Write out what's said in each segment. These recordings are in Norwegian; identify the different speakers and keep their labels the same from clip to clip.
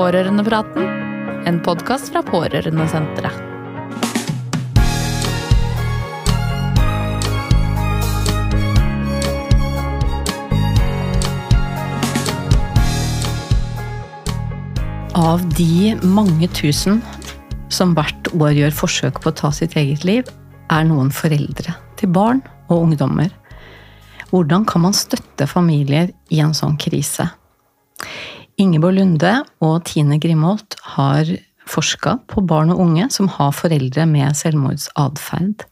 Speaker 1: Pårørendepraten, en podkast fra Pårørendesenteret. Av de mange tusen som hvert år gjør forsøk på å ta sitt eget liv, er noen foreldre til barn og ungdommer. Hvordan kan man støtte familier i en sånn krise? Ingeborg Lunde og Tine Grimholt har forska på barn og unge som har foreldre med selvmordsatferd.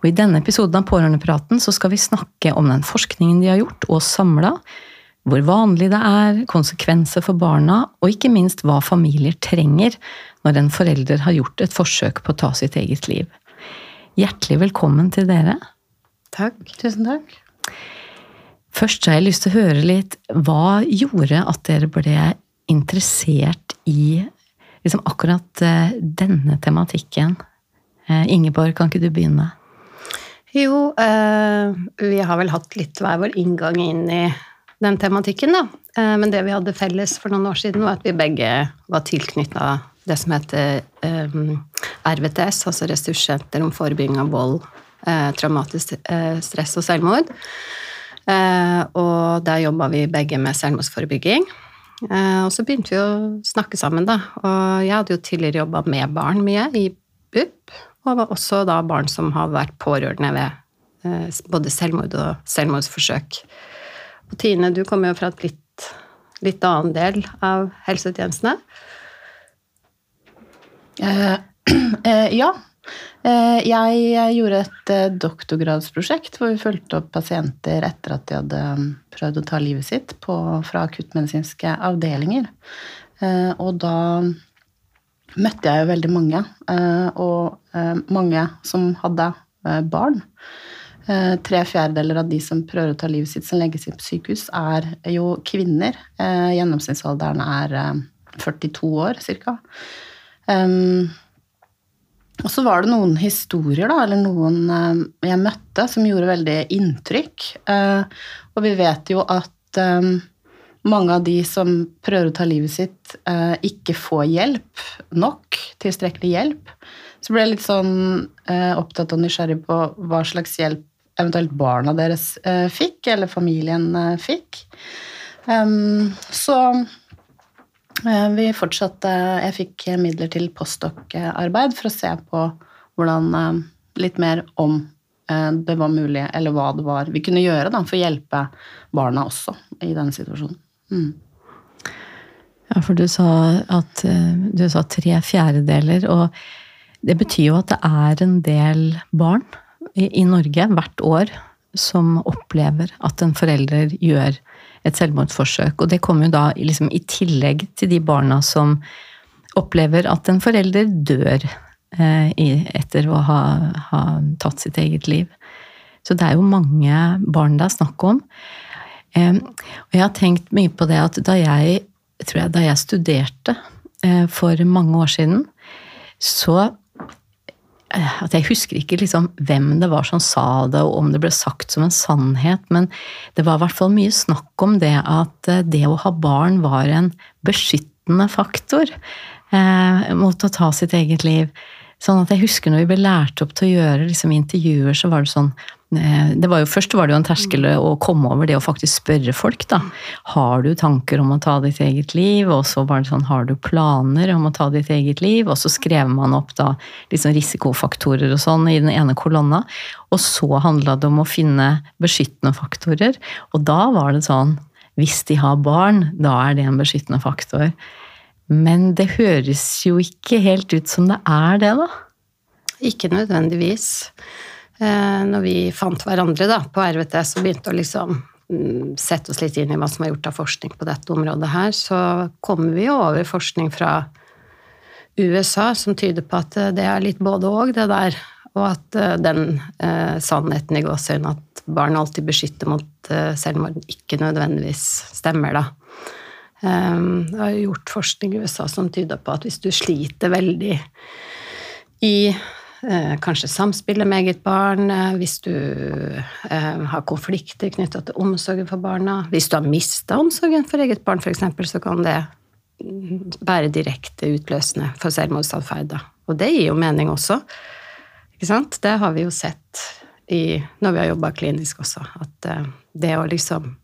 Speaker 1: Og I denne episoden av Pårørendepraten så skal vi snakke om den forskningen de har gjort og samla, hvor vanlig det er, konsekvenser for barna, og ikke minst hva familier trenger når en forelder har gjort et forsøk på å ta sitt eget liv. Hjertelig velkommen til dere.
Speaker 2: Takk. Tusen takk.
Speaker 1: Først har jeg lyst til å høre litt Hva gjorde at dere ble interessert i liksom akkurat eh, denne tematikken? Eh, Ingeborg, kan ikke du begynne?
Speaker 2: Jo, eh, vi har vel hatt litt hver vår inngang inn i den tematikken, da. Men det vi hadde felles for noen år siden, var at vi begge var tilknytta det som heter RVTS, altså Ressurssenter om forebygging av vold, traumatisk stress og selvmord. Og der jobba vi begge med selvmordsforebygging. Og så begynte vi å snakke sammen, da. Og jeg hadde jo tidligere jobba med barn mye i BUP, og var også da barn som har vært pårørende ved både selvmord og selvmordsforsøk. Og Tine, du kommer jo fra et litt, litt annen del av helsetjenestene.
Speaker 3: Eh, eh, ja. Eh, jeg gjorde et eh, doktorgradsprosjekt hvor vi fulgte opp pasienter etter at de hadde um, prøvd å ta livet sitt på, fra akuttmedisinske avdelinger. Eh, og da møtte jeg jo veldig mange, og mange som hadde barn. Tre fjerdedeler av de som prøver å ta livet sitt som legges inn på sykehus, er jo kvinner. Gjennomsnittsalderen er 42 eh, år ca. Og så var det noen historier, da, eller noen jeg møtte, som gjorde veldig inntrykk. Og vi vet jo at mange av de som prøver å ta livet sitt, ikke får hjelp nok, tilstrekkelig hjelp. Så ble jeg litt sånn opptatt og nysgjerrig på hva slags hjelp eventuelt barna deres eh, fikk, eller familien eh, fikk. Så eh, vi fortsatte Jeg fikk midler til postdoc-arbeid for å se på hvordan Litt mer om det var mulig, eller hva det var vi kunne gjøre da, for å hjelpe barna også i denne situasjonen. Mm.
Speaker 1: Ja, for du sa at du sa tre fjerdedeler, og det betyr jo at det er en del barn i, Norge hvert år som opplever at en forelder gjør et selvmordsforsøk. Og det kommer jo da liksom i tillegg til de barna som opplever at en forelder dør eh, etter å ha, ha, tatt sitt eget liv. Så det er jo mange barn det er snakk om. Eh, og jeg har tenkt mye på det at da jeg, jeg da jeg studerte eh, for mange år siden, så at Jeg husker ikke liksom hvem det var som sa det, og om det ble sagt som en sannhet, men det var i hvert fall mye snakk om det at eh, det å ha barn var en beskyttende faktor eh, mot å ta sitt eget liv. Sånn at jeg husker når vi ble lært opp til å gjøre liksom, intervjuer, så var det sånn Eh, det var jo, først var det jo en terskel å komme over det å faktisk spørre folk. da. Har du tanker om å ta ditt eget liv? Og så var det sånn, har du planer om å ta ditt eget liv? Og så skrev man opp da liksom risikofaktorer og sånn i den ene kolonna. Og så handla det om å finne beskyttende faktorer. Og da var det sånn Hvis de har barn, da er det en beskyttende faktor. Men det høres jo ikke helt ut som det er det, da?
Speaker 2: Ikke nødvendigvis. Eh, når vi fant hverandre da, på RVT, så begynte å liksom mm, sette oss litt inn i hva som er gjort av forskning på dette området her, så kommer vi over forskning fra USA som tyder på at det er litt både og, det der. Og at eh, den eh, sannheten i gåsehudene at barn alltid beskytter mot eh, selvmord, ikke nødvendigvis stemmer, da. Um, det har gjort forskning i USA som tyder på at hvis du sliter veldig i Eh, kanskje samspillet med eget barn, eh, hvis du eh, har konflikter knytta til omsorgen for barna. Hvis du har mista omsorgen for eget barn, f.eks., så kan det være direkte utløsende for selvmordsatferd. Og det gir jo mening også. Ikke sant? Det har vi jo sett i, når vi har jobba klinisk også, at det å liksom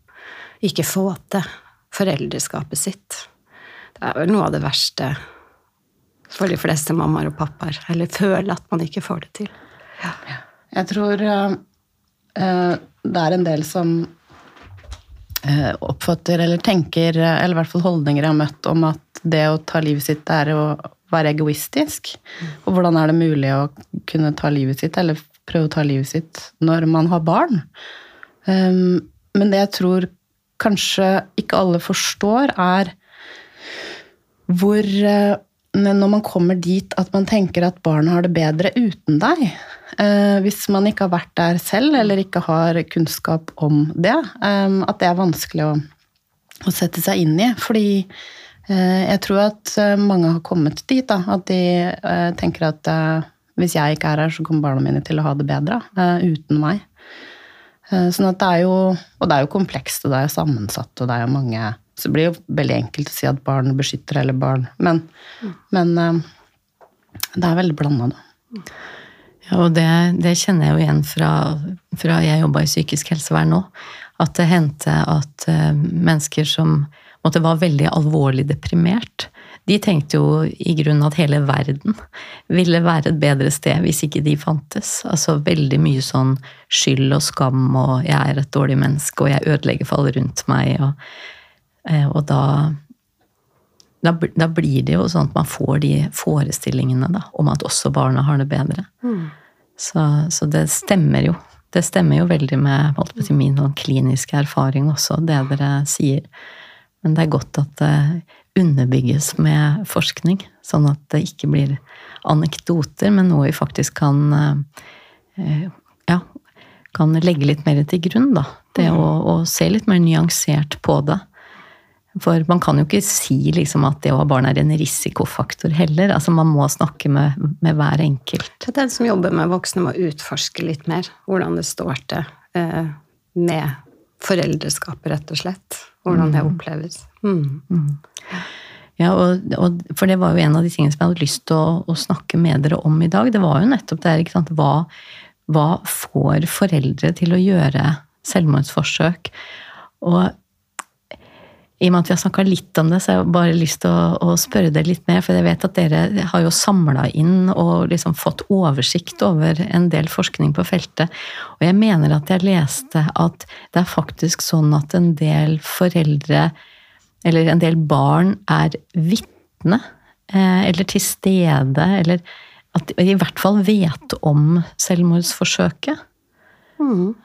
Speaker 2: ikke få til foreldreskapet sitt, det er vel noe av det verste for de fleste mammaer og pappaer. Eller føle at man ikke får det til.
Speaker 3: Jeg tror eh, det er en del som uh, oppfatter eller tenker, eller i hvert fall holdninger jeg har møtt om at det å ta livet sitt er å være egoistisk. Og hvordan er det mulig å kunne ta livet sitt, eller prøve å ta livet sitt, når man har barn? Um, men det jeg tror kanskje ikke alle forstår, er hvor eh, Når man kommer dit at man tenker at barnet har det bedre uten deg, eh, hvis man ikke har vært der selv, eller ikke har kunnskap om det, eh, at det er vanskelig å, å sette seg inn i. Fordi jeg tror at mange har kommet dit, da, at de tenker at hvis jeg ikke er her, så kommer barna mine til å ha det bedre uten meg. Eh, Sånn at det er jo, og det er jo komplekst, og det er jo sammensatt, og det er jo mange Så det blir jo veldig enkelt å si at barn beskytter hele barn, men, men eh, det er veldig blanda, da.
Speaker 1: Ja, og det, det kjenner jeg jo igjen fra, fra jeg jobba i psykisk helsevern nå. At det hendte at eh, mennesker som måtte var veldig alvorlig deprimert, de tenkte jo i grunnen at hele verden ville være et bedre sted hvis ikke de fantes. Altså veldig mye sånn skyld og skam og 'jeg er et dårlig menneske', og 'jeg ødelegger for alle rundt meg'. Og, eh, og da da, da blir det jo sånn at man får de forestillingene da, om at også barna har det bedre. Så, så det stemmer jo. Det stemmer jo veldig med si, min sånn kliniske erfaring også, det dere sier. Men det er godt at det underbygges med forskning, sånn at det ikke blir anekdoter, men noe vi faktisk kan eh, ja, kan legge litt mer til grunn, da. Det å, å se litt mer nyansert på det. For man kan jo ikke si liksom at det å ha barn er en risikofaktor heller. Altså Man må snakke med, med hver enkelt.
Speaker 2: Så den som jobber med voksne, må utforske litt mer hvordan det står til eh, med foreldreskapet, rett og slett. Hvordan det oppleves. Mm.
Speaker 1: Ja, og, og, For det var jo en av de tingene som jeg hadde lyst til å, å snakke med dere om i dag. Det var jo nettopp det her, ikke sant. Hva, hva får foreldre til å gjøre selvmordsforsøk? Og i og med at vi har snakka litt om det, så har jeg bare lyst til å, å spørre dere litt mer. For jeg vet at dere har jo samla inn og liksom fått oversikt over en del forskning på feltet. Og jeg mener at jeg leste at det er faktisk sånn at en del foreldre, eller en del barn, er vitne. eh, Eller til stede, eller at de i hvert fall vet om selvmordsforsøket.
Speaker 2: Mm.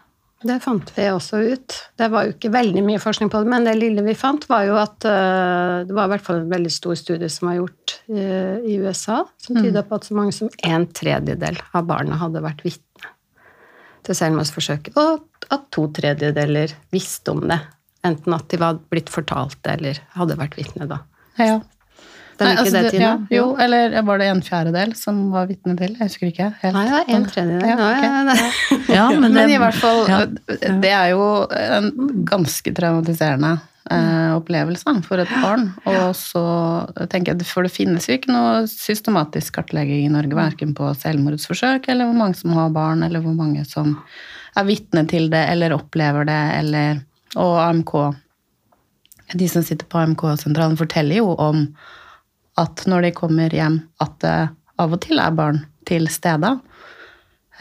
Speaker 2: Det fant vi også ut. Det var jo ikke veldig mye forskning på det, men det lille vi fant, var jo at øh, det var i hvert fall en veldig stor studie som var gjort øh, i USA, som tyda på at så mange som en tredjedel av barna hadde vært vitne til selvmordsforsøket, og at to tredjedeler visste om det. Enten at de var blitt fortalt eller hadde vært vitne, da.
Speaker 3: Ja.
Speaker 2: Den
Speaker 3: Nei,
Speaker 2: ikke
Speaker 3: altså,
Speaker 2: det?
Speaker 3: Ja, jo, eller var det en fjerdedel som var vitne til? Jeg husker ikke helt.
Speaker 2: Nei, det var en tredjedel.
Speaker 3: Ja, okay.
Speaker 2: ja, det-
Speaker 1: men,
Speaker 3: Men, i hvert fall,
Speaker 1: ja.
Speaker 3: det er jo en ganske traumatiserende eh, opplevelse for et barn. Og så tenker jeg, For det finnes jo ikke noe systematisk kartlegging i Norge, verken på selvmordsforsøk, eller hvor mange som har barn, eller hvor mange som er vitne til det, eller opplever det, eller Og AMK De som sitter på AMK-sentralen, forteller jo om at når de kommer hjem, at det av og til er barn til stede.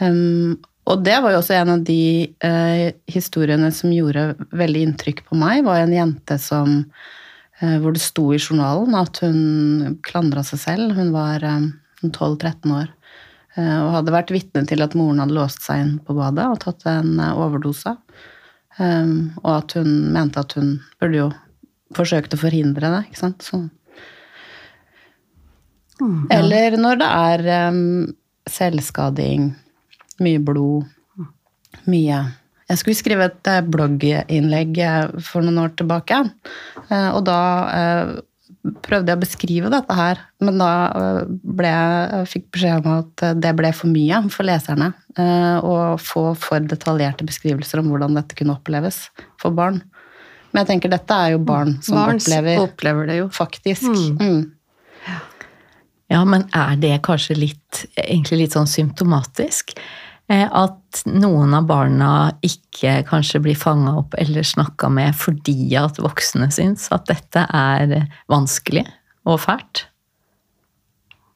Speaker 3: Um, og det var jo også en av de uh, historiene som gjorde veldig inntrykk på meg, var en jente som uh, hvor det sto i journalen at hun klandra seg selv. Hun var um, 12-13 år eh, og hadde vært vitne til at moren hadde låst seg inn på badet og tatt en eh, overdose. Um, og at hun mente at hun burde jo forsøkt å forhindre det. ikke sant? Så. Eller når det er um, selvskading, mye blod, mye Jeg skulle skrive et eh, blogginnlegg eh, for noen år tilbake, eh, og da prøvde jeg å beskrive dette her, men da eh, ble jeg, jeg fikk beskjed om at eh, det ble for mye for leserne. eh, Å få for detaljerte beskrivelser om hvordan dette kunne oppleves for barn. Men jeg tenker dette er jo barn som
Speaker 2: Barns
Speaker 3: opplever
Speaker 2: opplever det jo.
Speaker 3: faktisk.
Speaker 2: Mm.
Speaker 3: Mm.
Speaker 1: Ja, men er det kanskje litt, egentlig litt sånn symptomatisk? Eh, At noen av barna ikke kanskje blir fanga opp eller snakka med fordi at voksne syns at dette er vanskelig og fælt?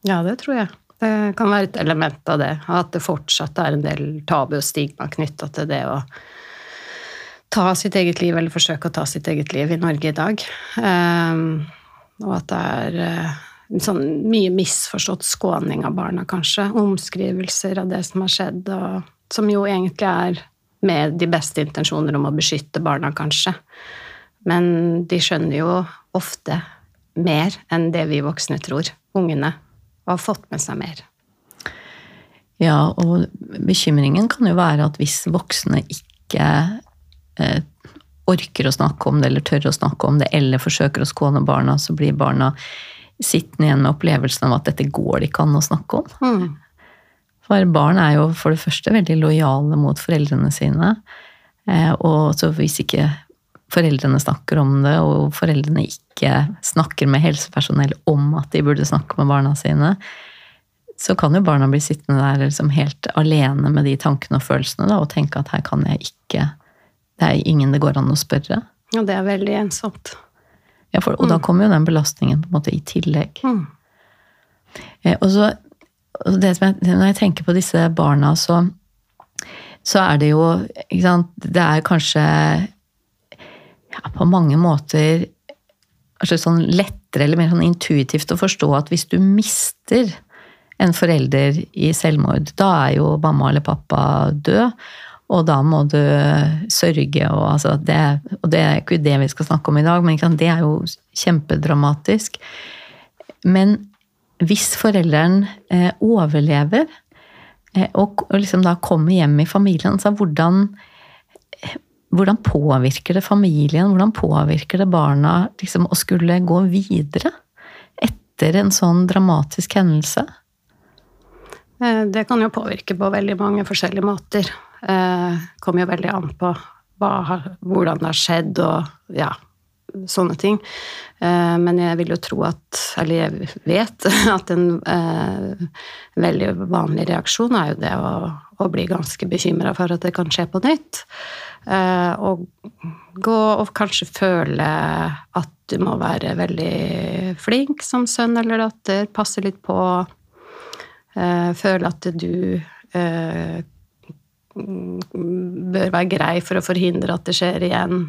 Speaker 2: Ja, det tror jeg. Det kan være et element av det. At det fortsatt er en del tabu og stigma knytta til det å ta sitt eget liv, eller forsøke å ta sitt eget liv i Norge i dag. Ehm, og at det er eh, sånn mye misforstått skåning av barna, kanskje. Omskrivelser av det som har skjedd, og, som jo egentlig er med de beste intensjoner om å beskytte barna, kanskje. Men de skjønner jo ofte mer enn det vi voksne tror. Ungene har fått med seg mer.
Speaker 1: Ja, og bekymringen kan jo være at hvis voksne ikke eh, orker å snakke om det, eller tør å snakke om det, eller forsøker å skåne barna, så blir barna sittende igjen med opplevelsen av at dette går det ikke an å snakke om.
Speaker 2: Mm.
Speaker 1: For barn er jo for det første veldig lojale mot foreldrene sine. Eh, og så hvis ikke foreldrene snakker om det, og foreldrene ikke snakker med helsepersonell om at de burde snakke med barna sine, så kan jo barna bli sittende der liksom helt alene med de tankene og følelsene da, og tenke at her kan jeg ikke Det er ingen det går an å spørre.
Speaker 2: Og det er veldig ensomt.
Speaker 1: Ja, for, og da kommer jo den belastningen på en måte i tillegg.
Speaker 2: Mm.
Speaker 1: Eh, og så, og det som jeg, når jeg tenker på disse barna, så, så er det jo ikke sant, Det er kanskje ja, på mange måter kanskje sånn lettere eller mer sånn intuitivt å forstå at hvis du mister en forelder i selvmord, da er jo mamma eller pappa død. Og da må du sørge, og, altså det, og det er ikke det vi skal snakke om i dag, men det er jo kjempedramatisk. Men hvis forelderen eh, overlever, eh, og, liksom da kommer hjem i familien, så hvordan, hvordan påvirker det familien? Hvordan påvirker det barna liksom, å skulle gå videre etter en sånn dramatisk hendelse?
Speaker 2: Eh, Det kan jo påvirke på veldig mange forskjellige måter. Eh, kommer jo veldig an på hva, hvordan det har skjedd og ja, sånne ting. Eh, Men jeg vil jo tro at, eller jeg vet, at en eh, veldig vanlig reaksjon er jo det å, å bli ganske bekymra for at det kan skje på nytt. Eh, Og gå og kanskje føle at du må være veldig flink som sønn eller datter, passe litt på. Eh, føle at du eh, bør være grei for å forhindre at det skjer igjen.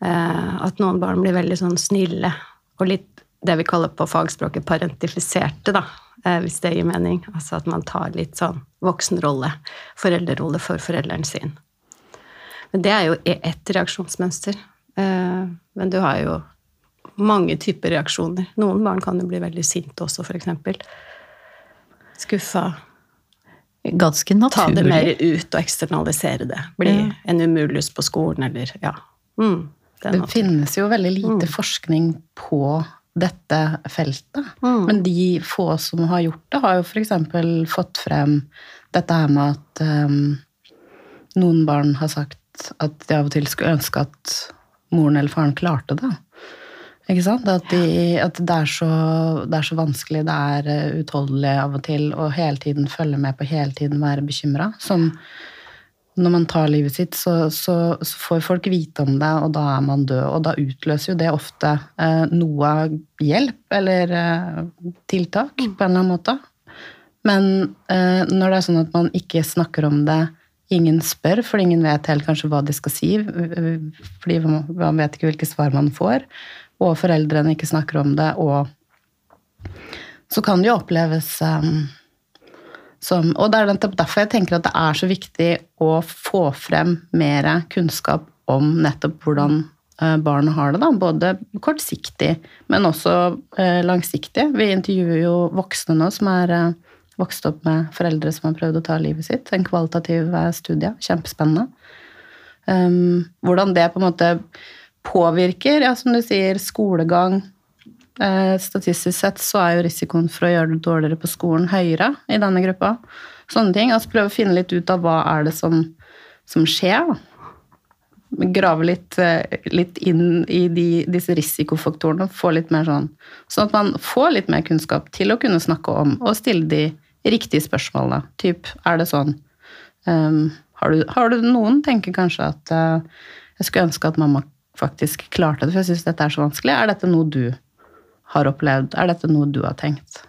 Speaker 2: Eh, at noen barn blir veldig sånn snille og litt det vi kaller på fagspråket parentifiserte, da, eh, hvis det gir mening. Altså at man tar litt sånn voksenrolle, foreldrerolle for forelderen sin. Men det er jo ett reaksjonsmønster. Eh, men du har jo mange typer reaksjoner. Noen barn kan jo bli veldig sinte også, eksempel. Skuffa.
Speaker 1: Ganske naturlig.
Speaker 2: Ta det mer ut og eksternalisere det. Bli
Speaker 1: Ja.
Speaker 2: en umulus på skolen, eller ja. Mm, det
Speaker 3: Det finnes jo veldig lite
Speaker 2: Mm.
Speaker 3: forskning på dette feltet.
Speaker 2: Mm.
Speaker 3: Men de få som har gjort det, har jo f.eks. fått frem dette her med at um, noen barn har sagt at de av og til skulle ønske at moren eller faren klarte det. Ikke sant? At, de, at det, er så, det er så vanskelig, det er eh, utholdelig av og til å hele tiden følge med på, hele tiden være bekymra. Som når man tar livet sitt, så, så, så får folk vite om det, og da er man død. Og da utløser jo det ofte eh, noe hjelp eller eh, tiltak på en eller annen måte. Men eh, når det er sånn at man ikke snakker om det, ingen spør, for ingen vet helt kanskje hva de skal si, fordi man man vet ikke hvilke svar man får, og foreldrene ikke snakker om det, og så kan det jo oppleves um, som Og det er derfor jeg tenker at det er så viktig å få frem mer kunnskap om nettopp hvordan barn barna har det, da. Både kortsiktig, men også eh, langsiktig. Vi intervjuer jo voksne nå som er eh, vokst opp med foreldre som har prøvd å ta livet sitt. En kvalitativ eh, studie. Kjempespennende. Um, hvordan det på en måte påvirker, ja, som du sier, skolegang. Eh, statistisk sett så er jo risikoen for å gjøre det dårligere på skolen høyere i denne gruppa. Sånne ting. Altså prøve å finne litt ut av hva er det som, som skjer. grave litt, eh, litt inn i de, disse risikofaktorene. Få litt mer sånn, sånn at man får litt mer kunnskap til å kunne snakke om og stille de riktige spørsmålene. Typ, er det sånn? Um, har, du, har, du, Noen tenker kanskje at uh, jeg skulle ønske at mamma faktisk klarte det, for jeg syns dette er så vanskelig. Er dette noe du har opplevd? Er dette noe du har tenkt?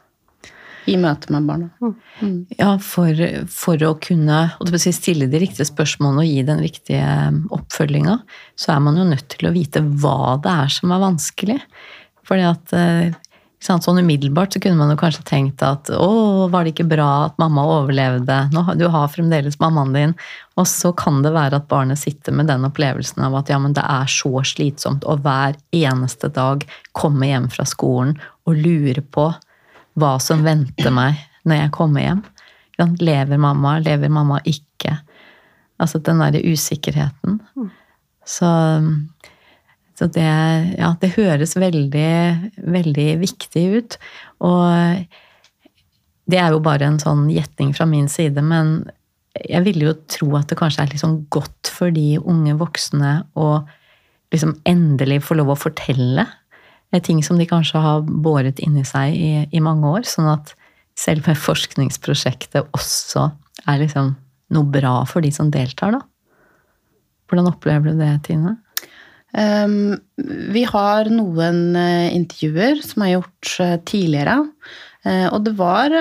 Speaker 3: i møte med barna. Mm.
Speaker 1: mm. Ja, for, for, å kunne stille de riktige spørsmålene og gi den riktige um, oppfølginga, så er man jo nødt til å vite hva det er som er vanskelig. Fordi at eh, Sånn umiddelbart så kunne man jo kanskje tenkt at å, var det ikke bra at mamma overlevde? Nå, du har fremdeles mammaen din. Og så kan det være at barnet sitter med den opplevelsen av at ja, men det er så slitsomt å hver eneste dag komme hjem fra skolen og lure på hva som venter meg når jeg kommer hjem. Lever mamma, lever mamma ikke? Altså den derre usikkerheten. Så, så det, ja, det høres veldig, veldig viktig ut. Og det er jo bare en sånn gjetning fra min side, men jeg ville jo tro at det kanskje er liksom godt for de unge voksne å liksom endelig få lov å fortelle ting som de kanskje har båret inni seg i, i mange år. Sånn at selve forskningsprosjektet også er liksom noe bra for de som deltar, da. Hvordan opplever du det, Tine?
Speaker 3: Um, vi har noen uh, intervjuer som er gjort uh, tidligere. Uh, og det var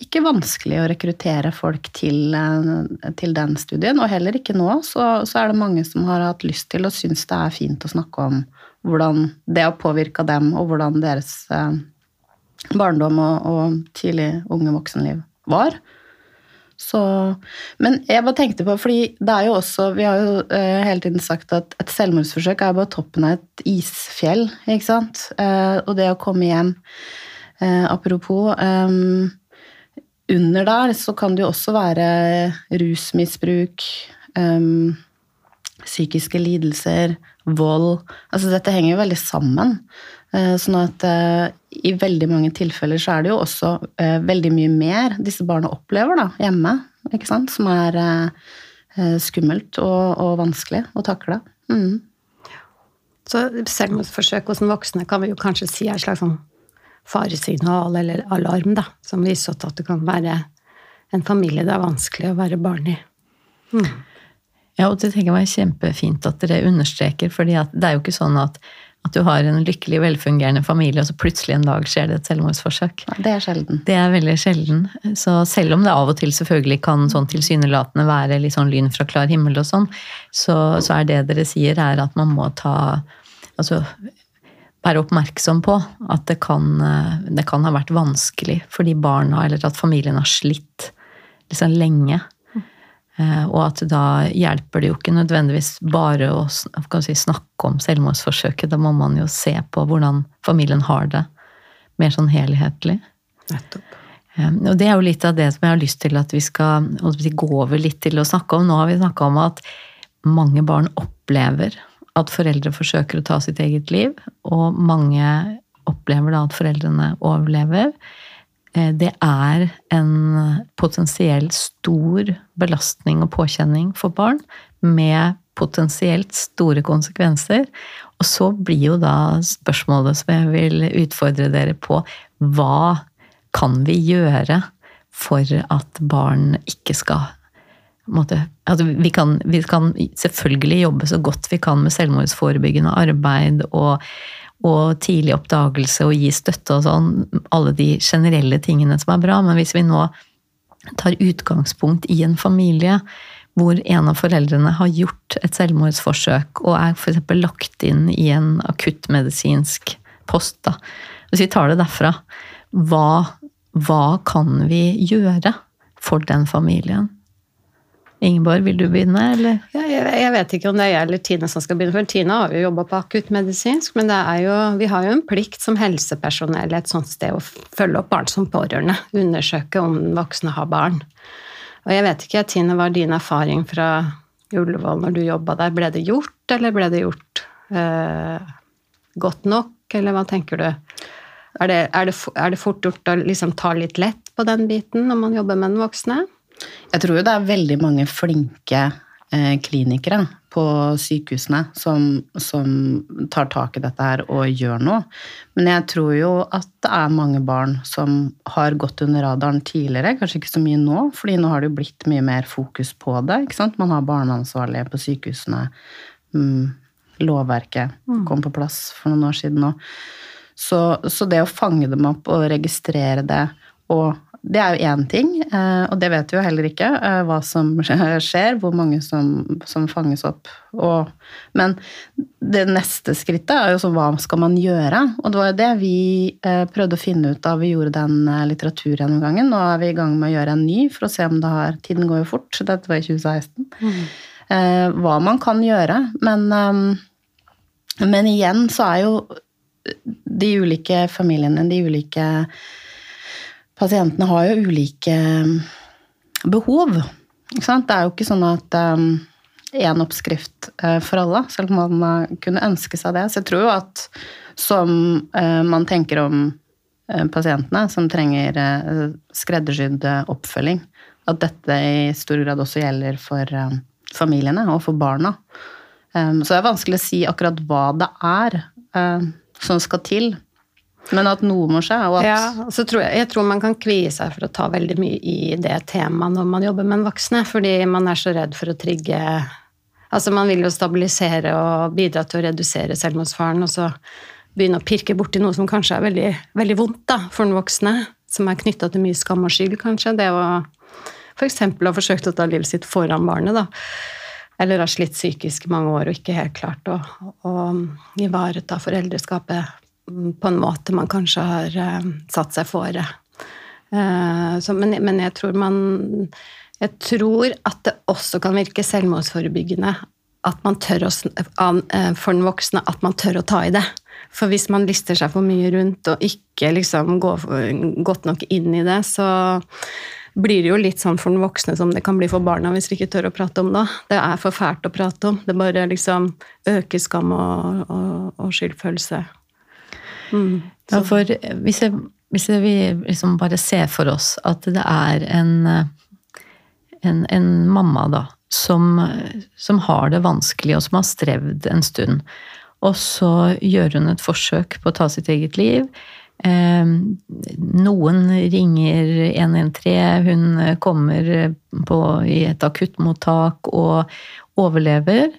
Speaker 3: ikke vanskelig å rekruttere folk til, til, den studien. Og heller ikke nå, så, så, er det mange som har hatt lyst til og syns det er fint å snakke om hvordan det har påvirka dem, og hvordan deres eh, barndom og, og, tidlig unge voksenliv var. Så, men jeg bare tenkte på, fordi det er jo også Vi har jo eh, hele tiden sagt at et selvmordsforsøk er bare toppen av et isfjell, ikke sant? Eh, og det å komme hjem eh, Apropos eh, Under der så kan det jo også være rusmisbruk, eh, psykiske lidelser, vold Altså dette henger jo veldig sammen. Eh, sånn at eh, i veldig mange tilfeller så er det jo også eh, veldig mye mer disse barna opplever da, hjemme, ikke sant? som er skummelt og, og vanskelig å takle. Mm.
Speaker 2: Så selvmordsforsøk hos den voksne kan vi jo kanskje si er et slags sånn faresignal eller alarm, da, som viser at det kan være en familie det er vanskelig å være barn i. Mm.
Speaker 1: Ja, og det tenker jeg var kjempefint at dere understreker, for det er jo ikke sånn at, at, du har en lykkelig, velfungerende familie, og så plutselig en dag skjer det et selvmordsforsøk.
Speaker 3: det er sjelden.
Speaker 1: Det er veldig sjelden. Så selv om det av og til selvfølgelig kan sånn tilsynelatende være litt sånn lyn fra klar himmel og sånn, så, så er det dere sier, er at man må ta Altså være oppmerksom på at det kan, det kan ha vært vanskelig for de barna, eller at familien har slitt liksom lenge og at da hjelper det jo ikke nødvendigvis bare å si, snakke om selvmordsforsøket. Da må man jo se på hvordan familien har det, mer sånn helhetlig. Nettopp. Eh, og det er jo litt av det som jeg har lyst til at vi skal gå over litt til å snakke om. Nå har vi snakka om at mange barn opplever at foreldre forsøker å ta sitt eget liv, og mange opplever da at foreldrene overlever. Eh, det er en potensielt stor belastning og påkjenning for barn, med potensielt store konsekvenser. Og så blir jo da spørsmålet som jeg vil utfordre dere på, hva kan vi gjøre for at barn ikke skal måtte, altså vi, kan, vi kan selvfølgelig jobbe så godt vi kan med selvmordsforebyggende arbeid og og tidlig oppdagelse og gi støtte og sånn, alle de generelle tingene som er bra. Men hvis vi nå tar utgangspunkt i en familie hvor en av foreldrene har gjort et selvmordsforsøk og er f.eks. lagt inn i en akuttmedisinsk post, da. Hvis vi tar det derfra, hva, hva kan vi gjøre for den familien? Ingeborg, vil du begynne, eller?
Speaker 2: Ja, jeg, jeg, vet ikke om det er jeg eller Tine som skal begynne, for Tine har jo jobba på akuttmedisinsk, men jo, vi har jo en plikt som helsepersonell et sånt sted å følge opp barn som pårørende. Undersøke om voksne har barn. Og jeg vet ikke, Tine, hva er din erfaring fra Ullevål når du jobba der? Ble det gjort, eller ble det gjort eh, godt nok, eller hva tenker du? Er det, er det, er det fort gjort å liksom ta litt lett på den biten når man jobber med den voksne?
Speaker 3: Jeg tror jo det er veldig mange flinke eh, klinikere på sykehusene som, som, tar tak i dette her og gjør noe. Men jeg tror jo at det er mange barn som har gått under radaren tidligere. Kanskje ikke så mye nå, fordi nå har det jo blitt mye mer fokus på det. ikke sant? Man har barneansvarlige på sykehusene. Mm, lovverket mm. kom på plass for noen år siden nå. Så, så det å fange dem opp og registrere det og det er jo én ting, eh, og det vet vi jo heller ikke eh, hva som skjer, hvor mange som, som fanges opp. Og, men det neste skrittet er jo så hva skal man gjøre? Og det var jo det vi eh, prøvde å finne ut da vi gjorde den litteraturgjennomgangen. Nå er vi i gang med å gjøre en ny for å se om det har Tiden går jo fort, dette var i 2016. Mm. Hva man kan gjøre. Men, men igjen så er jo de ulike familiene, de ulike pasientene har jo ulike um, behov. Det er jo ikke sånn at én um, oppskrift uh, for alle, selv om man kunne ønske seg det. Så jeg tror jo at som man tenker om pasientene som trenger skreddersydd oppfølging, at dette i stor grad også gjelder for familiene og for barna. Så det er vanskelig å si akkurat hva det er som skal til men at noe må skje, og at
Speaker 2: Ja, så tror jeg, jeg tror man kan kvie seg for å ta veldig mye i det temaet når man jobber med en voksne, fordi man er så redd for å trigge Altså, man vil jo stabilisere og bidra til å redusere selvmordsfaren, og så begynne å pirke borti noe som kanskje er veldig, veldig vondt da, for den voksne, som er knytta til mye skam og skyld, kanskje. Det å f.eks. ha forsøkt å ta livet sitt foran barnet, da. Eller har slitt psykisk i mange år og ikke helt klart å, å ivareta foreldreskapet på en måte man kanskje har uh, satt seg fore. Uh, men, men, jeg tror man Jeg tror at det også kan virke selvmordsforebyggende at man tør å, uh, for den voksne at man tør å ta i det. For hvis man lister seg for mye rundt og ikke liksom går godt nok inn i det, så blir det jo litt sånn for den voksne som det kan bli for barna hvis vi ikke tør å prate om det. Det er for fælt å prate om. Det bare liksom øker skam og, og, og skyldfølelse.
Speaker 1: Mm. Ja, for hvis, jeg, hvis jeg, vi liksom bare ser for oss at det er en, en, en mamma da, som, som, har det vanskelig, og som har strevd en stund, og så gjør hun et forsøk på å ta sitt eget liv. Eh, noen ringer 113, hun kommer på, i et akuttmottak og overlever.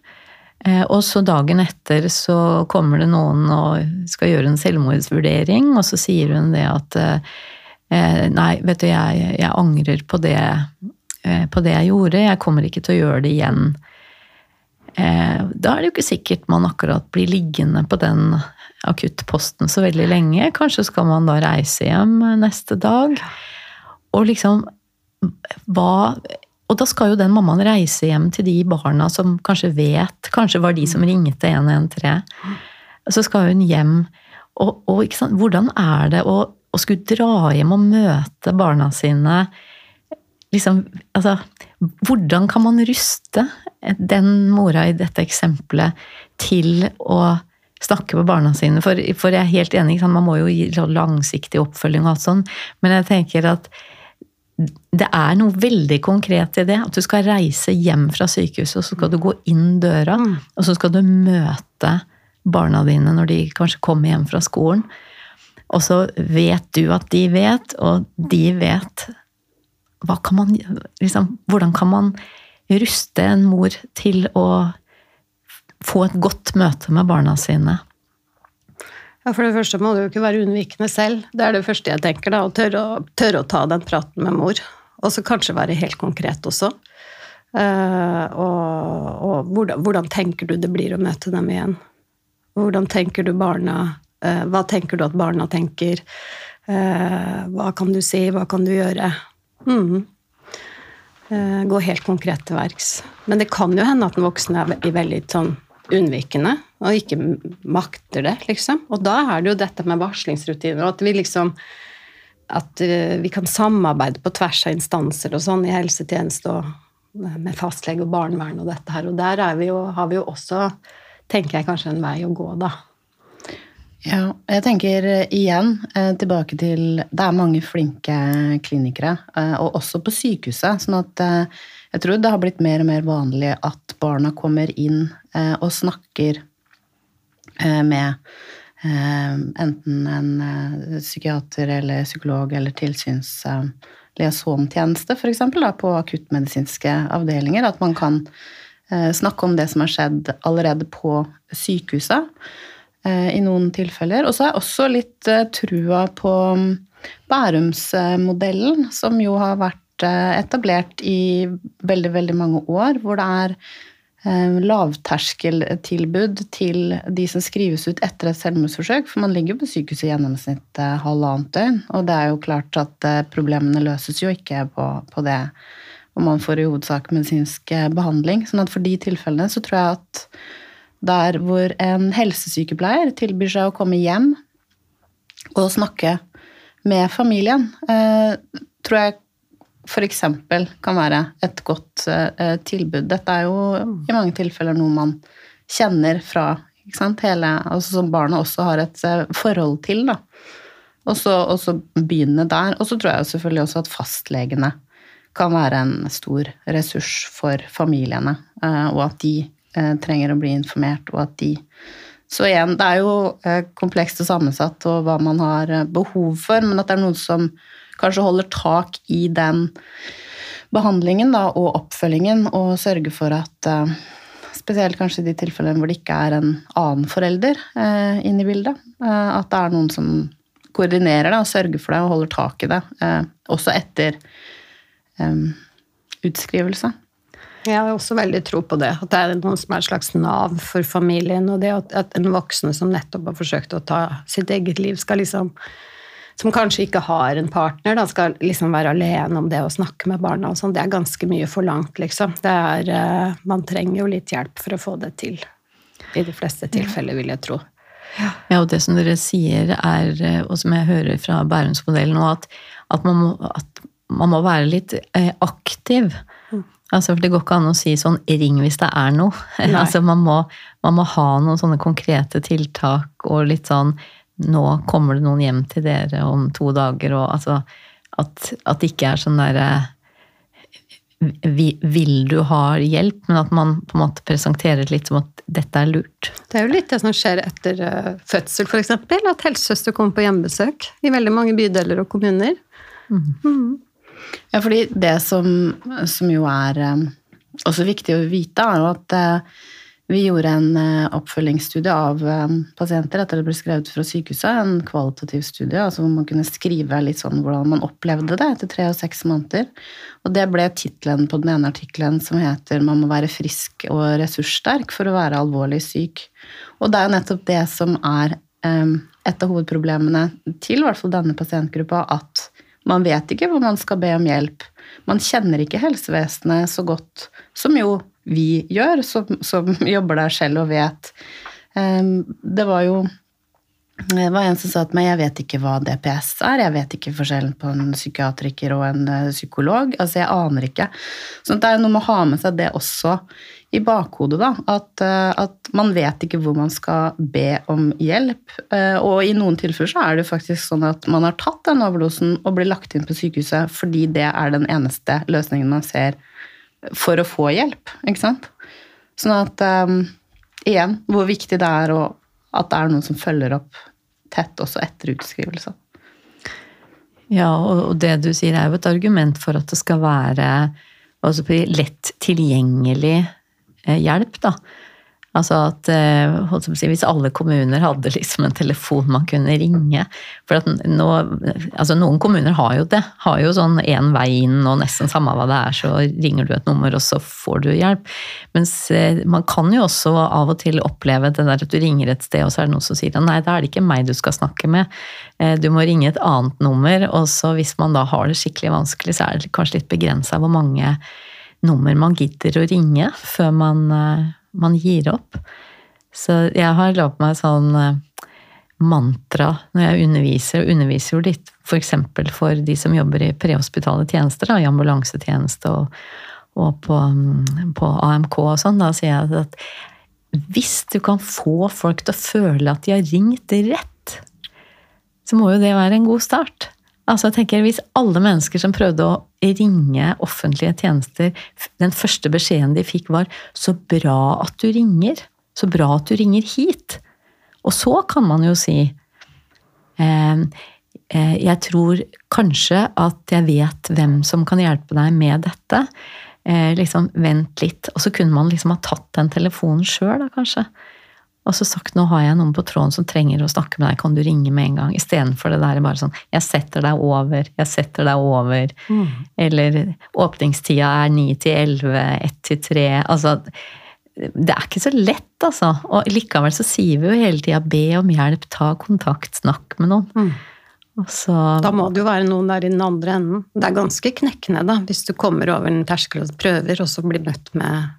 Speaker 1: Eh, og så dagen etter så kommer det noen og skal gjøre en selvmordsvurdering, og så sier hun det at eh, Nei, vet du, jeg, jeg angrer på det, eh, på det, jeg gjorde. Jeg kommer ikke til å gjøre det igjen. Da er det jo ikke sikkert man akkurat blir liggende på den akuttposten så veldig lenge. Kanskje skal man da reise hjem neste dag. Og liksom Hva og da skal jo den mammaen reise hjem til de barna som kanskje vet Kanskje var de som ringte 113. Så skal hun hjem. Og, og hvordan er det å, å, skulle dra hjem og møte barna sine liksom, altså, Hvordan kan man ruste den mora i dette eksempelet til å snakke med barna sine? For, for jeg er helt enig, man må jo gi langsiktig oppfølging og alt sånt, men jeg tenker at det er noe veldig konkret i det. At du skal reise hjem fra sykehuset, og så skal du gå inn døra. Mm. Og så skal du møte barna dine når de kanskje kommer hjem fra skolen. Og så vet du at de vet, og de vet kan man, liksom, Hvordan kan man ruste en mor til å få et godt møte med barna sine?
Speaker 2: Ja, For det første må du jo ikke være unnvikende selv. Det er det første jeg tenker. da, Å tørre, tørre å ta den praten med mor. Og så kanskje være helt konkret også. Uh, og, og hvordan, hvordan, tenker du det blir å møte dem igjen? Hvordan tenker du barna uh, Hva tenker du at barna tenker? Uh, hva kan du si? Hva kan du gjøre? Mm. gå helt konkret til verks. Men det kan jo hende at den voksne er veldig sånn unnvikende og ikke makter det, liksom. Og da er det jo dette med varslingsrutiner, og at vi liksom At uh, vi kan samarbeide på tvers av instanser og sånn i helsetjeneste og med fastlege og barnevern og dette her. Og der vi jo, har vi jo også, tenker jeg, kanskje en vei å gå, da.
Speaker 3: Ja, jeg tenker eh, igjen eh, tilbake til Det er mange flinke klinikere, eh, og også på sykehuset. sånn at jeg tror det har blitt mer og mer vanlig at barna kommer inn og snakker med enten en psykiater eller psykolog eller tilsyns liaisonstjeneste, f.eks. på akuttmedisinske avdelinger. At man kan snakke om det som har skjedd allerede på sykehuset. Eh, i noen tilfeller. Og så har jeg også litt eh, trua på mm, Bærumsmodellen, som jo har vært eh, etablert i veldig, veldig mange år, hvor det er lavterskeltilbud til de som skrives ut etter et selvmordsforsøk. For man ligger jo på sykehuset i gjennomsnitt halvannet døgn. Og det er jo klart at problemene løses jo ikke på, på det. Og man får i hovedsak medisinsk behandling. sånn at for de tilfellene så tror jeg at der hvor en helsesykepleier tilbyr seg å komme hjem og snakke med familien, eh, tror jeg f.eks. kan være et godt eh, tilbud. Dette er jo i mange tilfeller noe man kjenner fra Hele, altså som barna også har et eh, forhold til. da. Og så begynne der. Og så tror jeg selvfølgelig også at fastlegene kan være en stor ressurs for familiene, og at de trenger å bli informert, og at de Så igjen, det er jo eh, komplekst og sammensatt og hva man har eh, behov for, men at det er noen som kanskje holder tak i den behandlingen da, og oppfølgingen, og sørger for at Spesielt kanskje i de tilfellene hvor det ikke er en annen forelder eh, inne i bildet. Eh, at det er noen som koordinerer det og sørger for det og holder tak i det. Eh, også etter utskrivelse.
Speaker 2: Jeg har også veldig tro på det. At det er noen som er et slags nav for familien. Og det at en voksen som nettopp har forsøkt å ta sitt eget liv, skal liksom Som kanskje ikke har en partner, da, skal liksom være alene om det å snakke med barna og sånn. Det er ganske mye forlangt, liksom. Det er, eh, man trenger jo litt hjelp for å få det til. I de fleste tilfeller, vil jeg tro.
Speaker 1: Ja, og det som dere sier, er, eh, og som jeg hører fra Bærumsmodellen nå, at, at, man må, at man må være litt eh, aktiv. Altså, for Det går ikke an å si sånn 'ring hvis det er noe'. altså, man må, man må, ha noen sånne konkrete tiltak og litt sånn 'nå kommer det noen hjem til dere om to dager', og altså At, at det ikke er sånn derre vil du ha hjelp, men at man på en måte presenterer det litt som at dette er lurt.
Speaker 2: Det er jo litt det som skjer etter uh, fødsel, f.eks. At helsesøster kommer på hjemmebesøk i veldig mange bydeler og kommuner. Mm. Mm.
Speaker 3: Ja, fordi det som, som jo er um, også viktig å vite, er jo at uh, vi gjorde en uh, oppfølgingsstudie av pasienter etter det ble skrevet fra sykehuset. En kvalitativ studie altså hvor man kunne skrive litt sånn hvordan man opplevde det etter tre og seks måneder. Og det ble tittelen på den ene artikkelen som heter 'Man må være frisk og ressurssterk for å være alvorlig syk'. Og det er jo nettopp det som er et av hovedproblemene til i hvert fall denne pasientgruppa, at man vet ikke hvor man skal be om hjelp. Man kjenner ikke helsevesenet så godt som jo vi gjør, som, som jobber der selv og vet. Ehm, det var jo det var en som sa til meg jeg vet ikke hva DPS er, jeg vet ikke forskjellen på en psykiatriker og en eh, psykolog. Altså, jeg aner ikke. Så det er noe med å ha med seg det også i bakhodet, da. At, eh, at, man vet ikke hvor man skal be om hjelp. Eh, og i noen tilfeller så er det faktisk sånn at man har tatt den overdosen og blir lagt inn på sykehuset fordi det er den eneste løsningen man ser for å få hjelp. Ikke sant? Sånn at um, igjen, hvor viktig det er og at det er noen som følger opp tett også etter utskrivelse.
Speaker 1: Ja, og det du sier er jo et argument for at det skal være altså lett tilgjengelig Eh, hjelp, da. Altså at eh, si, Hvis alle kommuner hadde liksom en telefon man kunne ringe For nå, altså Noen kommuner har jo det. Har jo sånn én vei inn, og nesten samme hva det er, så ringer du et nummer, og så får du hjelp. Mens eh, man kan jo også av og til oppleve det der at du ringer et sted, og så er det noen som sier nei, da er det ikke meg du skal snakke med. Du må ringe et annet nummer, og så hvis man da har det skikkelig vanskelig, så er det kanskje litt begrensa hvor mange nummer man gidder å ringe før man, eh, man gir opp. Så jeg har lagd meg sånn eh, mantra når jeg underviser, og underviser jo litt f.eks. For, for de som jobber i prehospitale tjenester, da, i ambulansetjeneste og, og på, mm, på, AMK og sånn. Da sier jeg at hvis du kan få folk til å føle at de har ringt rett så må jo det være en god start. Altså jeg tenker Hvis alle mennesker som prøvde å ringe offentlige tjenester, den første beskjeden de fikk var 'så bra at du ringer', så bra at du ringer hit. Og så kan man jo si eh, eh, jeg tror kanskje at jeg vet hvem som kan hjelpe deg med dette. Eh, liksom, vent litt. Og så kunne man liksom ha tatt den telefonen sjøl, da, kanskje. Og så sagt nå har jeg noen på tråden som trenger å snakke med deg, kan du ringe med en gang? Istedenfor det der bare sånn jeg setter deg over, jeg setter deg over. Mm. Eller åpningstida er 9 til 11, 1 til 3. Altså det er ikke så lett, altså. Og likevel så sier vi jo hele tida be om hjelp, ta kontakt, snakk med noen. Mm.
Speaker 2: Så, da må det jo være noen der i den andre enden. Det er ganske knekkende, da, hvis du kommer over en terskel og prøver, og så blir møtt med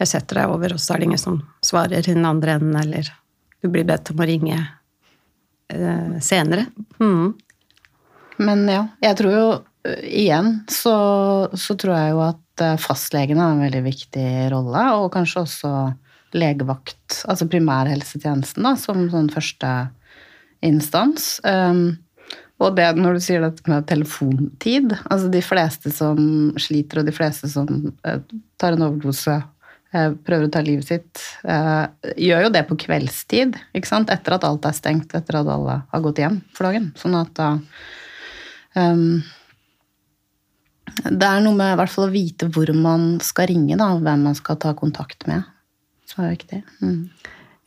Speaker 2: 'jeg setter deg over', og så er det ingen som svarer i den andre enden, eller du blir bedt om å ringe eh, senere. Mm.
Speaker 3: Men ja, jeg tror jo eh, igjen så, så, tror jeg jo at eh, fastlegen har en veldig viktig rolle, og kanskje også legevakt, altså primærhelsetjenesten, da, som sånn første instans. Um, og det når du sier dette med telefontid altså De fleste som sliter, og de fleste som uh, tar en overdose, prøver å ta livet sitt, uh, gjør jo det på kveldstid. ikke sant? Etter at alt er stengt, etter at alle har gått hjem for dagen. Sånn at da um, Det er noe med i hvert fall å vite hvor man skal ringe, da, hvem man skal ta kontakt med, Så er viktig. Mm.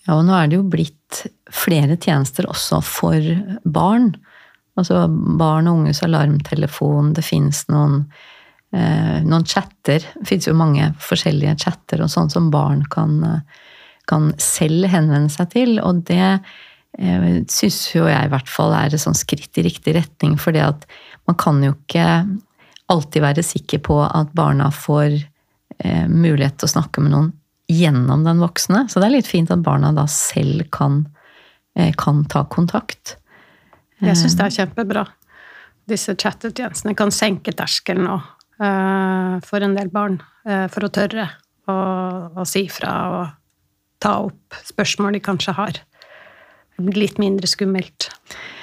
Speaker 1: Ja, og nå er det jo blitt flere tjenester også for barn. Altså barn og unges alarmtelefon, det fins noen, eh, noen chatter. Det fins jo mange forskjellige chatter og sånn som barn kan, kan, selv henvende seg til. Og det eh, syns jo jeg i hvert fall er et sånt skritt i riktig retning, for det at man kan jo ikke alltid være sikker på at barna får eh, mulighet til å snakke med noen gjennom den voksne. Så det er litt fint at barna da selv kan, eh, kan ta kontakt.
Speaker 2: Jeg syns det er kjempebra. Disse chattetjenestene kan senke terskelen uh, for en del barn. Uh, for å tørre å, å, si fra og ta opp spørsmål de kanskje har. Litt mindre skummelt.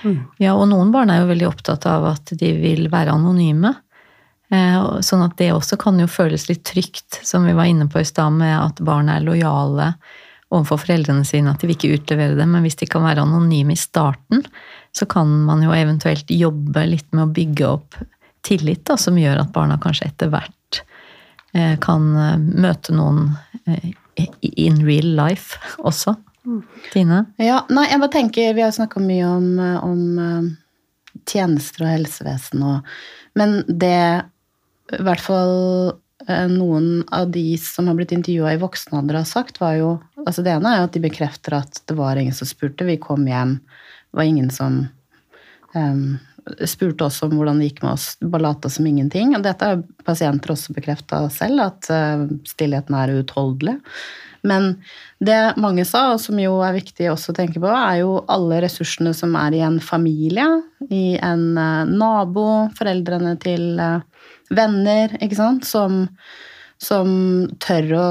Speaker 1: Mm. Ja, og noen barn er jo veldig opptatt av at de vil være anonyme. Eh, sånn at det også kan jo føles litt trygt, som vi var inne på i stad, med at barn er lojale overfor foreldrene sine, at de vil ikke utlevere det. Men hvis de kan være anonyme i starten, så kan man jo eventuelt jobbe litt med å bygge opp tillit, da, som gjør at barna kanskje etter hvert eh, kan eh, møte noen in real life også. Tine?
Speaker 3: Ja, nei, jeg bare tenker, Vi har snakka mye om, om, tjenester og helsevesen, og, men det i hvert fall eh, noen av de som har blitt intervjua i voksen alder, har sagt, var jo altså Det ene er jo at de bekrefter at det var ingen som spurte. Vi kom hjem, det var ingen som um, spurte oss om hvordan det gikk med oss. Bare lata som ingenting. Og dette har pasienter også bekrefta selv, at uh, stillheten er uutholdelig. Men det mange sa, og som jo er viktig også å tenke på, er jo alle ressursene som er i en familie, i en uh, nabo, foreldrene til uh, venner, ikke sant, som, som tør å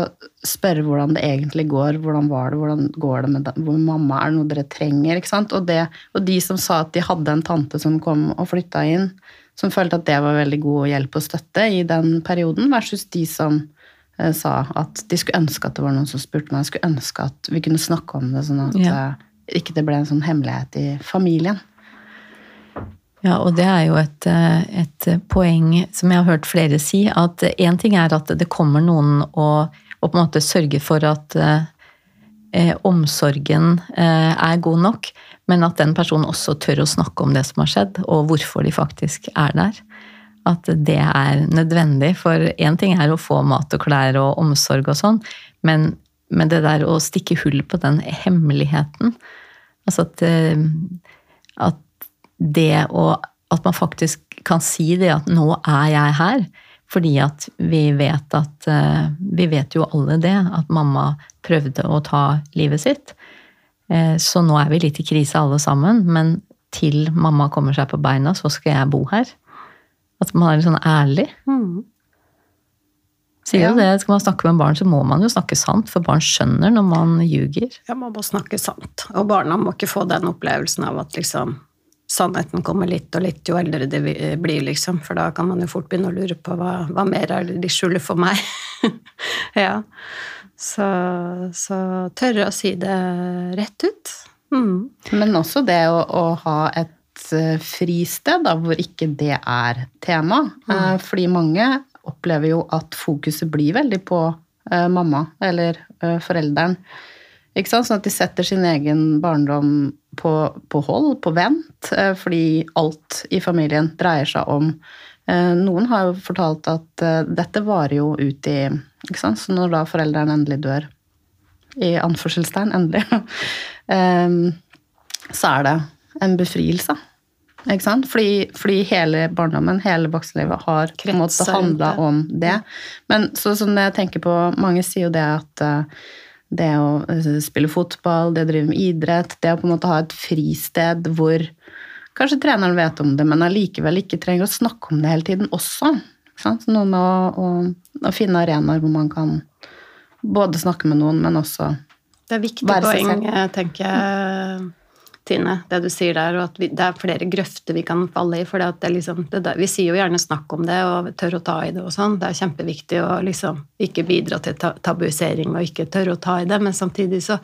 Speaker 3: spørre hvordan det egentlig går. Hvordan var det, hvordan går det med hvor mamma, er det noe dere trenger? ikke sant? Og, det, og de som sa at de hadde en tante som kom og flytta inn, som følte at det var veldig god hjelp og støtte i den perioden, versus de som eh, sa at de skulle ønske at det var noen som spurte meg, skulle ønske at vi kunne snakke om det, sånn at ja. eh, ikke det ble en sånn hemmelighet i familien.
Speaker 1: Ja, og det er jo et, eh, et, poeng som jeg har hørt flere si, at én ting er at det kommer noen og, og, på en måte sørge for at eh, omsorgen eh, er god nok, men at den personen også tør å snakke om det som har skjedd, og hvorfor de faktisk er der. At det er nødvendig. For én ting er å få mat og klær og omsorg og sånn, men, men det der å stikke hull på den hemmeligheten Altså at, eh, at det å At man faktisk kan si det at 'nå er jeg her', fordi at vi vet at eh, Vi vet jo alle det, at mamma prøvde å ta livet sitt. Eh, så nå er vi litt i krise alle sammen, men til mamma kommer seg på beina, så skal jeg bo her. At man er litt sånn ærlig. Mm. Sier jo det, Skal man snakke med barn, så må man jo snakke sant, for barn skjønner når man ljuger.
Speaker 2: Ja, man må snakke sant. Og barna må ikke få den opplevelsen av at liksom sannheten kommer litt og litt jo eldre det blir, liksom. For da kan man jo fort begynne å lure på hva, hva mer er det de skjuler for meg. ja. Så, så tørre å si det rett ut. Mm.
Speaker 3: Men også det å, å ha et eh, fristed da, hvor ikke det er tema. Mm. Fordi mange opplever jo at fokuset blir veldig på eh, mamma eller eh, forelderen. Ikke sant? Sånn at de setter sin egen barndom på, på hold, på vent, eh, fordi alt i familien dreier seg om eh, Noen har jo fortalt at eh, dette varer jo ut i ikke sant? Så når da foreldrene endelig dør, i anførselstegn endelig, så er det en befrielse. Ikke sant? Fordi, fordi hele barndommen, hele vokselivet, har på en måte handla om det. Men så som jeg tenker på, mange sier jo det at det å eh, spille fotball, det å drive med idrett, det å på en måte ha et fristed hvor kanskje treneren vet om det, men allikevel ikke trenger å snakke om det hele tiden også. Ikke sant? Så Noe med å, å, å finne arenaer hvor man kan både snakke med noen, men også
Speaker 2: Det er viktig
Speaker 3: Være seg
Speaker 2: poeng,
Speaker 3: selv.
Speaker 2: eh, tenker jeg, Tine, det du sier der, og at vi, det er flere grøfter vi kan falle i. For det det liksom, det der, vi sier jo gjerne 'snakk om det', og tør å ta i det og sånn. Det er kjempeviktig å liksom ikke bidra til ta tabuisering og ikke tørre å ta i det, men samtidig så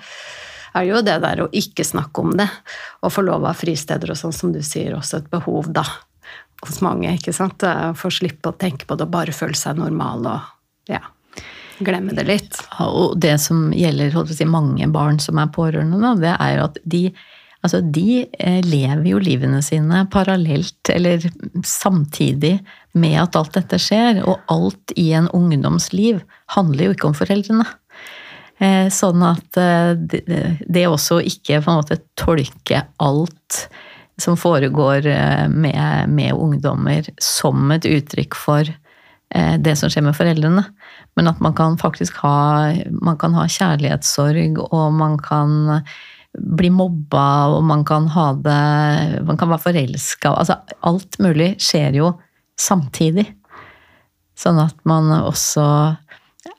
Speaker 2: er det jo det der å ikke snakke om det, og få lov av fristeder og sånn, som du sier, også et behov, da. Hos mange, ikke sant. Få slippe å tenke på det og bare føle seg normal og ja, glemme det litt.
Speaker 1: Ja, Og det som gjelder si, mange barn som er pårørende, da, det er at de, altså de eh, lever jo livene sine parallelt eller samtidig med at alt dette skjer. Og alt i en ungdomsliv handler jo ikke om foreldrene. Eh, Sånn at eh, det- også ikke på en måte tolke alt som foregår med, med ungdommer som et uttrykk for det som skjer med foreldrene. Men at man kan faktisk ha, man kan ha kjærlighetssorg, og man kan bli mobba, og man kan ha det Man kan være forelska. Altså, alt mulig skjer jo samtidig. Sånn at man også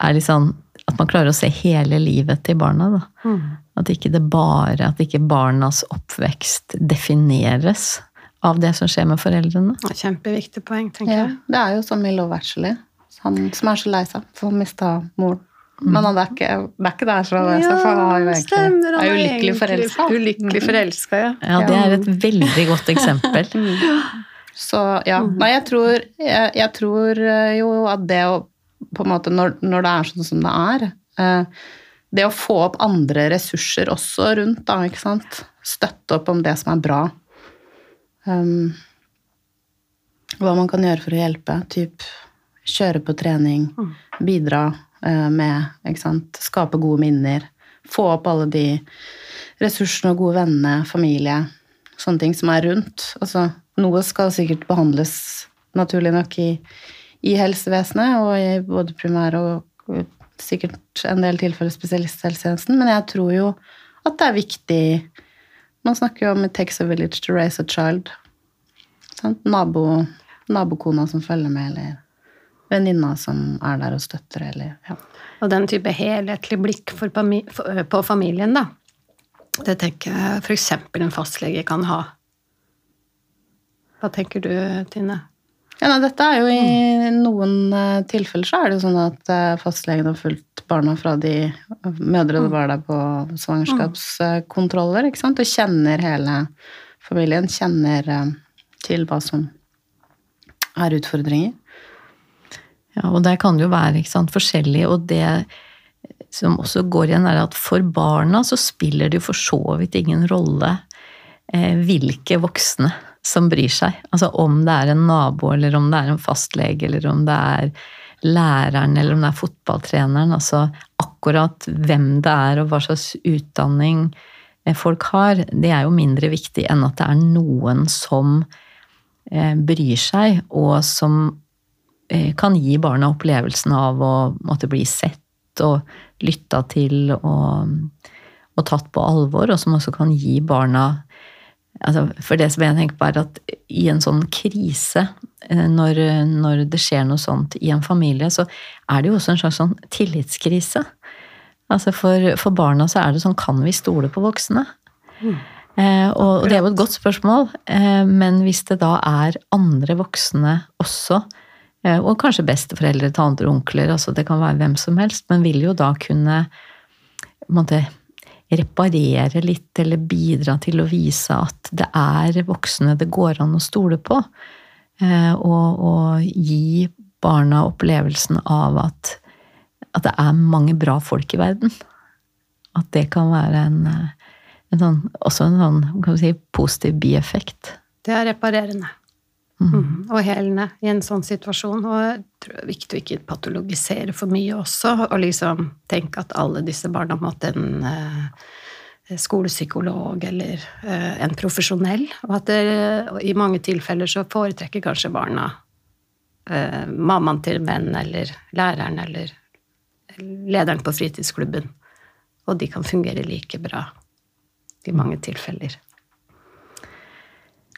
Speaker 1: er litt sånn At man klarer å se hele livet til barna. Da. At ikke det bare At ikke barnas oppvekst defineres av det som skjer med foreldrene.
Speaker 2: Det Kjempeviktig poeng, tenker
Speaker 3: Ja,
Speaker 2: jeg.
Speaker 3: det er jo sånn med Love Actually. Han som er så lei seg for å miste moren. Men han er ikke, det er ikke der så det. Ja, for han er jo egentlig
Speaker 2: stemmer, han
Speaker 3: er jo lykkelig forelska.
Speaker 2: Ulykkelig forelska, ja.
Speaker 1: Ja, det er et veldig godt eksempel.
Speaker 3: Så ja. Nei, jeg tror, jeg, jeg tror eh, jo at det å på en måte, når, når det er sånn som det er eh, Det å få opp andre ressurser også rundt, da, ikke sant. Støtte opp om det som er bra. Um, hva man kan gjøre for å hjelpe. Typ kjøre på trening, bidra eh, med ikke sant? Skape gode minner. Få opp alle de ressursene og gode vennene, familie. Sånne ting som er rundt. Altså, noe skal sikkert behandles naturlig nok i, i helsevesenet, og i både primær og sikkert en del tilfeller spesialisthelsetjenesten, men jeg tror jo at det er viktig Man snakker jo om 'it takes a village to raise a child'. Sant? Nabo, nabokona som følger med, eller venninna som er der og støtter, eller ja.
Speaker 2: Og den type helhetlig blikk på familien, da. Det tenker jeg f.eks. en fastlege kan ha. Hva tenker du, Tine?
Speaker 3: Ja, nei, dette er jo I noen tilfeller så er det jo sånn at fastlegen har fulgt barna fra de mødrene var der på svangerskapskontroller, ikke sant? og kjenner hele familien, kjenner til hva som er utfordringer.
Speaker 1: Ja, og der kan det jo være sant, forskjellig, og det som også går igjen, er at for barna så spiller det jo for så vidt ingen rolle eh, hvilke voksne som bryr seg. Altså om det er en nabo, eller om det er en fastlege, eller om det er læreren, eller om det er fotballtreneren. Altså akkurat hvem det er, og hva slags utdanning eh, folk har, det er jo mindre viktig enn at det er noen som eh, bryr seg, og som kan gi barna opplevelsen av å måtte bli sett og lytta til og, og tatt på alvor, og som også kan gi barna altså For det som jeg tenker på, er at i en sånn krise, eh, når, når det skjer noe sånt i en familie, så er det jo også en slags sånn tillitskrise. Altså for, for barna så er det sånn Kan vi stole på voksne? Eh, og det er jo et godt spørsmål, eh, men hvis det da er andre voksne også, eh, og kanskje besteforeldre, tanter og onkler, altså det kan være hvem som helst, men vil jo da kunne måtte, reparere litt eller bidra til å vise at det er voksne det går an å stole på. Og, og gi barna opplevelsen av at, at det er mange bra folk i verden. At det kan være en, en sånn, også en sånn si, positiv bieffekt.
Speaker 2: Det er reparerende. Mm. Mm. Og hælene i en sånn situasjon. Og jeg tror det er viktig å ikke patologisere for mye også, og liksom tenke at alle disse barna måtte en eh, skolepsykolog eller eh, en profesjonell. Og at det, i mange tilfeller så foretrekker kanskje barna eh, mammaen til en venn eller læreren eller lederen på fritidsklubben og de kan fungere like bra i mange tilfeller.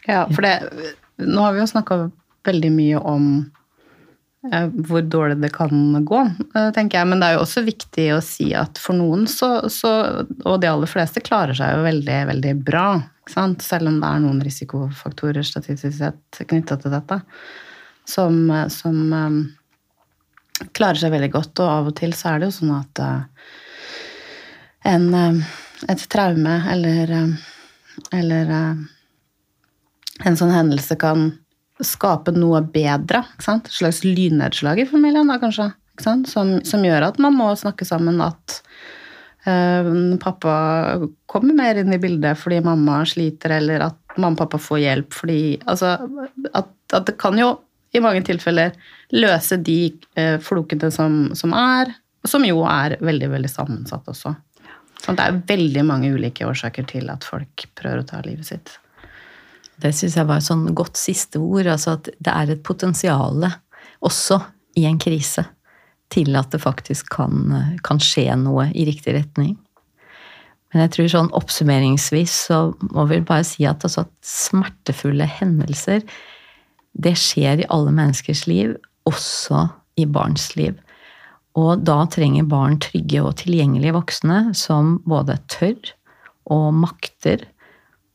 Speaker 3: Ja, for det Nå har vi jo snakka veldig mye om eh, hvor dårlig det kan gå, eh, tenker jeg. Men det er jo også viktig å si at for noen, så, så og de aller fleste, klarer seg jo veldig, veldig bra. Selv om det er noen risikofaktorer statistisk sett knytta til dette, som, som um, klarer seg veldig godt. Og av og til så er det jo sånn at uh, en, uh, et traume eller, uh, eller en sånn hendelse kan skape noe bedre. Et slags lynnedslag i familien, da, kanskje. Som, som, gjør at man må snakke sammen. At øh, pappa kommer mer inn i bildet fordi mamma sliter, eller at mamma og pappa får hjelp fordi altså, at, at, det kan jo i mange tilfeller løse de øh, flokene som, som er, som jo er veldig, veldig sammensatt også. Så det er veldig mange ulike årsaker til at folk prøver å ta livet sitt.
Speaker 1: Det syns jeg var et sånn godt siste ord. Altså at det er et potensial også i en krise til at det faktisk kan, kan skje noe i riktig retning. Men jeg tror sånn oppsummeringsvis så må vi bare si at, altså at smertefulle hendelser, det skjer i alle menneskers liv, også i barns liv. Og da trenger barn trygge og tilgjengelige voksne som både tør og makter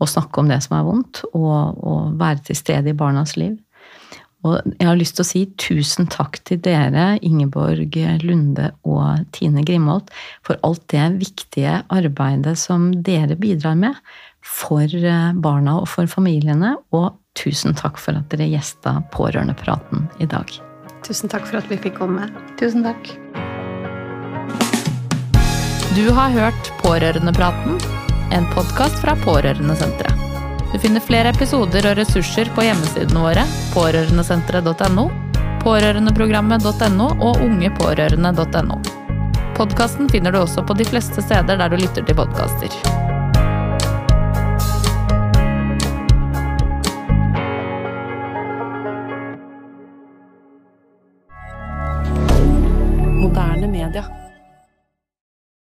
Speaker 1: å snakke om det som er vondt, og, og være til stede i barnas liv. Og jeg har lyst til å si tusen takk til dere, Ingeborg Lunde og Tine Grimholt, for alt det viktige arbeidet som dere bidrar med for eh, barna og for familiene. Og tusen takk for at dere gjesta Pårørendepraten i dag.
Speaker 2: Tusen takk for at vi fikk komme.
Speaker 3: Tusen takk.
Speaker 4: Du har hørt Pårørendepraten, en podkast fra Pårørendesenteret. Du finner flere episoder og ressurser på hjemmesidene våre pårørendesenteret.no, pårørendeprogrammet.no og ungepårørende.no. Podkasten finner du også på de fleste steder der du lytter til podkaster.
Speaker 5: Moderne media.